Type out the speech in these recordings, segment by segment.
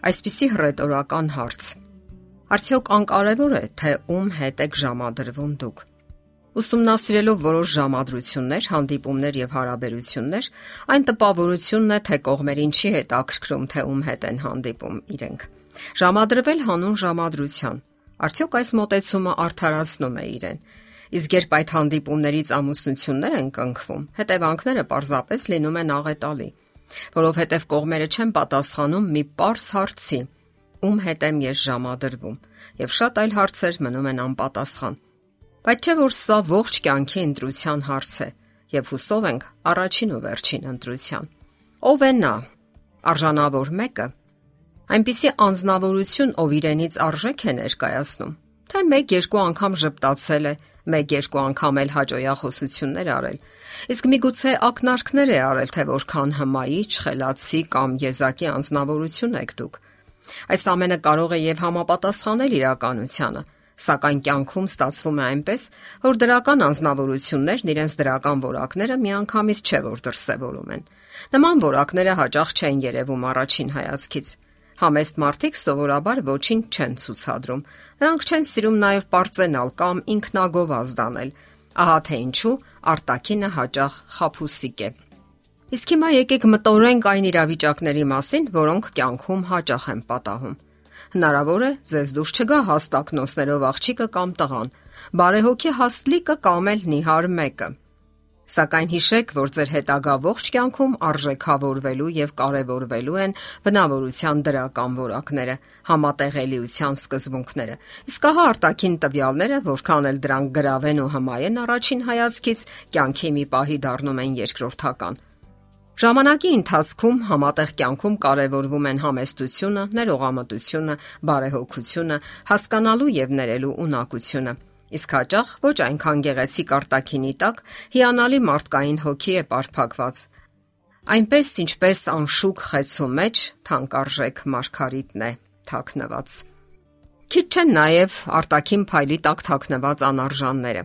Այսպիսի հռետորական հարց. Արդյոք անկարևոր է, թե ում հետ եք ժամադրվում դուք։ Ուսումնասիրելով որոշ ժամադրություններ, հանդիպումներ եւ հարաբերություններ, այն տպավորությունն է, թե կողմերին չի հետաքրքրում, թե ում հետ են հանդիպում իրենք։ Ժամադրվել հանուն ժամադրության։ Արդյոք այս մտածումը արդարացնում է իրեն։ Իսկ երբ այդ հանդիպումներից ամուսնություններ են կնքվում, հետևանքները պարզապես լինում են աղետալի որովհետև կողմերը չեն պատասխանում մի པարս հարցի. ում հետ եմ ես ժամադրվում, եւ շատ այլ հարցեր մնում են անպատասխան։ Բայց չէ որ սա ողջ կյանքի ընտրության հարց է, եւ հուսով ենք առաջին ու վերջին ընտրության։ Ո՞վ է նա։ Արժանավոր մեկը։ Այնպիսի անznավորություն, ով իրենից արժեք է ներկայացնում, թե 1-2 անգամ ճպտացել է, 1-2 անգամ էլ հաջողախոսություններ արել։ Իսկ միգուցե ակնարկներ է արել, թե որքան հմայիչ, խելացի կամ եզակի անznավորություն եք դուք։ Այս ամենը կարող է եւ համապատասխանել իրականությանը, սակայն կյանքում ստացվում է այնպես, որ դրական անznավորություններն իրենց դրական որակները միանգամից չէ որ դրսևորում են։ Նման որակները հաճախ չեն երևում առաջին հայացքից։ Համեստ մարդիկ սովորաբար ոչինչ չեն ցուցադրում։ Նրանք չեն սիրում նաև པարծենալ կամ ինքնագովազդ դանել։ Ահա թե ինչու արտակինը հաճախ խափուսիկ է։ Իսկ հիմա եկեք մտորենք այն իրավիճակների մասին, որոնք կյանքում հաճախ են պատահում։ Հնարավոր է ձեզ դուրս չգա հաստակնոսներով աղջիկը կամ տղան, բարեհոգի հաստլիկը կամ էլ նիհար մեկը։ Սակայն հիշեք, որ ձեր հետագա ողջ կյանքում արժեքավորվելու եւ կարեւորվելու են բնավորության դրական որակները, համատեղելիության սկզբունքները։ Իսկ ահա արտաքին տվյալները, որքան էլ դրանք գրավեն ու հմայեն առաջին հայացքից, կյանքի մի պահի դառնում են երկրորդական։ Ժամանակի ընթացքում համատեղ կյանքում կարևորվում են համեստությունը, ներողամտությունը, բարեհոգությունը, հասկանալու եւ ներելու ունակությունը։ Իսկ հաճախ ոչ այնքան գեղեցիկ արտակինի տակ հիանալի մարդկային հոգի է ապարփակված։ Այնպես ինչպես անշուք խեցու մեջ թանկարժեք մարգարիտն է թաքնված։ Քիչ չեն նաև արտակին փայլի տակ թաքնված անարժանները։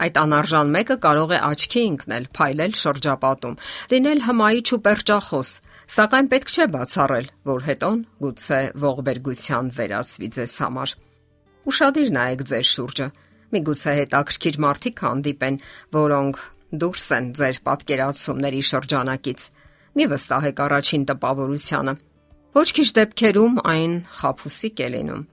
Այդ անարժան մեկը կարող է աչքի ընկնել, փայլել շրջապատում, լինել հմայիչ ու պերճախոս, սակայն պետք չէ բացառել, որ հետոն գուցե ողբերգության վերածվի ձեզ համար։ Ուշադիր նայեք ձեր շուրջը։ Միգուցե հետաքրքիր մարդիկ հանդիպեն, որոնք դուրս են ձեր պատկերացումների շրջանակից։ Մի վստահեք առաջին տպավորությանը։ Ոչ քիչ դեպքերում այն խափուսիկ է լինում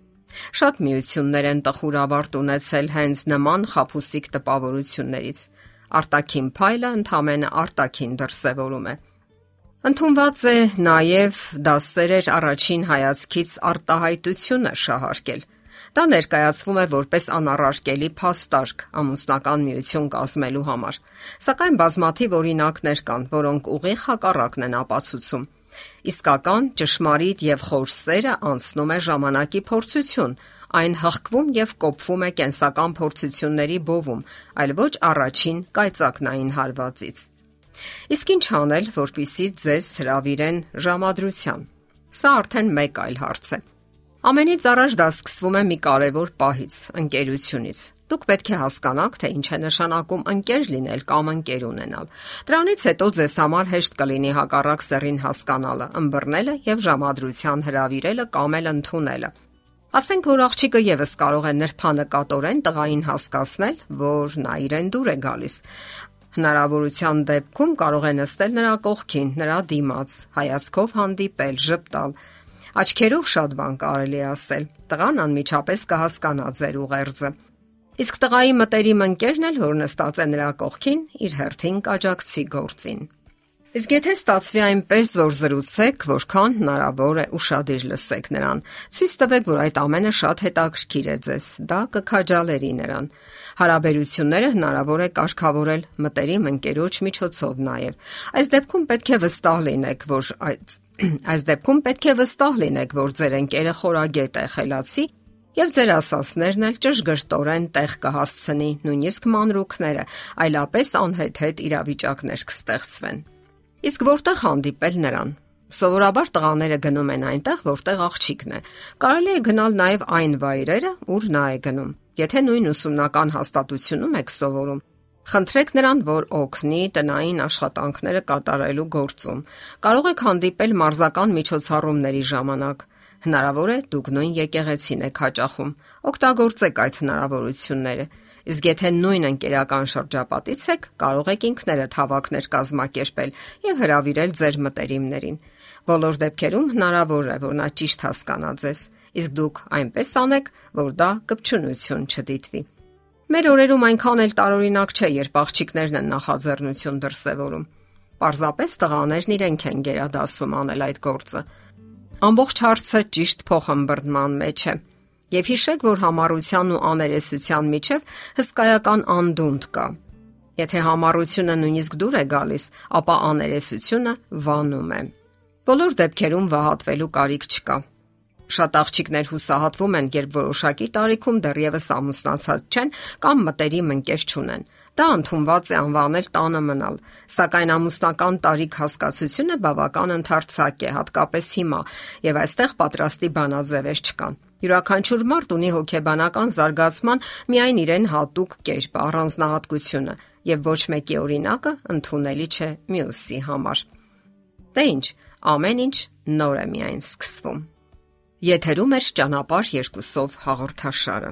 Շատ միություններ են տխուր ավարտ ունեցել հենց նման խափուսիկ տպավորություններից։ Արտակին փայլը ընդհանրապես արտակին դրսևորում է։ Ընթոնված է նաև դասերեր առաջին հայացքից արտահայտությունը շահարկել։ Դա ներկայացվում է որպես անառարկելի փաստարկ ամուսնական միություն կազմելու համար։ Սակայն բազմաթիվ օրինակներ կան, որոնք ուղիղ հակառակն են ապացուցում. Իսկական ճշմարիտ եւ խոր սերը անցնում է ժամանակի փորձություն, այն հղկվում եւ կոփվում է կենսական փորձությունների բովում, այլ ոչ առաջին կայծակնային հարվածից։ Իսկ ինչ անել, որpիսի ձեզ հravirեն ժամադրության։ Սա արդեն մեկ այլ հարց է։ Ամենից առաջ դա սկսվում է մի կարևոր պահից՝ ընկերությունից։ Դուք պետք է հասկանաք, թե ինչ է նշանակում ընկեր լինել կամ ընկեր ունենալ։ Դրանից հետո ձեզ համար հեշտ կլինի հակառակ սեռին հասկանալը, ըմբռնելը եւ ժամադրության հravirելը կամ էլ ընդունելը։ Ասենք որ աղջիկը եւս կարող է նրբանկատորեն տղային հասկացնել, որ նա իրեն դուր է գալիս։ Հնարավորության դեպքում կարող է նստել նրա կողքին, նրա դիմաց, հայացքով հանդիպել, ճպտալ։ Աչքերով շատ բան կարելի ասել։ Տղան անմիջապես կհասկանա ձեր ուղերձը։ Իսկ տղայի մտերիմ ընկերն էլ, որ նստած է նրա կողքին, իր հերթին կաջակցի գործին։ Իսկ եթե ստացվի այնպես, որ զրուցեք, որքան հնարավոր է ուշադիր լսեք նրան, ցույց տվեք, որ այդ ամենը շատ հետաքրքիր է ձեզ, դա կքաջալերի նրան։ Հարաբերությունները հնարավոր է կարգավորել մտերիմ ընկերոջ միջոցով նաև։ Այս դեպքում պետք է վստահ լինեք, որ այս այս դեպքում պետք է վստահ լինեք, որ ձեր ընկերը խորագետ է, խելացի եւ ձեր ասասներն էլ ճշգրտորեն տեղ կհասցնի նույնիսկ մանրուքները, այլապես անհեթեթ իրավիճակներ կստեղծվեն։ Իսկ որտեղ հանդիպել նրան։ Սովորաբար տղաները գնում են այնտեղ, որտեղ աղջիկն է։ Կարելի է գնալ նաև այն վայրերը, ուր նա է գնում։ Եթե նույն ուսումնական հաստատությունում եք սովորում, Խնդրեք նրան, որ օգնի տնային աշխատանքները կատարելու գործում։ Կարող եք հանդիպել մարզական միջոցառումների ժամանակ, Հնարավոր է դուք նույն եկեղեցին եք հաճախում։ Օգտագործեք այդ հնարավորությունները։ Իսկ եթե նույն ընկերական շրջապատից եք, կարող եք ինքներդ հավաքներ կազմակերպել եւ հravirել ձեր մտերիմներին։ Բոլոր դեպքերում հնարավոր է, որ նա ճիշտ հասկանա ձեզ, իսկ դուք այնպես անեք, որ դա կպչունություն չդիտվի։ Մեր օրերում այնքան էլ տարօրինակ չէ, երբ աղջիկներն են նախաձեռնություն դրսևորում։ Պարզապես տղաներն իրենք են գերադասում անել այդ գործը։ Ամբողջ հարցը ճիշտ փոխհմբռնման մեջ է։ Եվ հիշեք, որ համառության ու աներեսության միջև հսկայական անդունդ կա։ Եթե համառությունը նույնիսկ դուր է գալիս, ապա աներեսությունը վանում է։ Բոլոր դեպքերում վհատվելու կարիք չկա։ Շատ աղջիկներ հուսահատվում են, երբ որոշակի տարիքում դեռևս ամուսնացած չեն կամ մտերիմ ընկեր չունեն։ Դա ընդունված է անվանել տանը մնալ, սակայն ամուսնական տարիք հասկացությունը բավական ընդարձակ է, հատկապես հիմա, եւ այստեղ պատրաստի բանաձևեր չկան։ Յուրաքանչյուր մարդ ունի հոգեբանական զարգացման միայն իրեն հատուկ կերպ, առանձնահատկությունը, եւ ոչ մեկի օրինակը ընդունելի չէ մյուսի համար։ Դե ի՞նչ, ամեն ինչ նոր է միայն սկսվում։ Եթերում է ճանապարհ երկուսով հաղորդաշարը։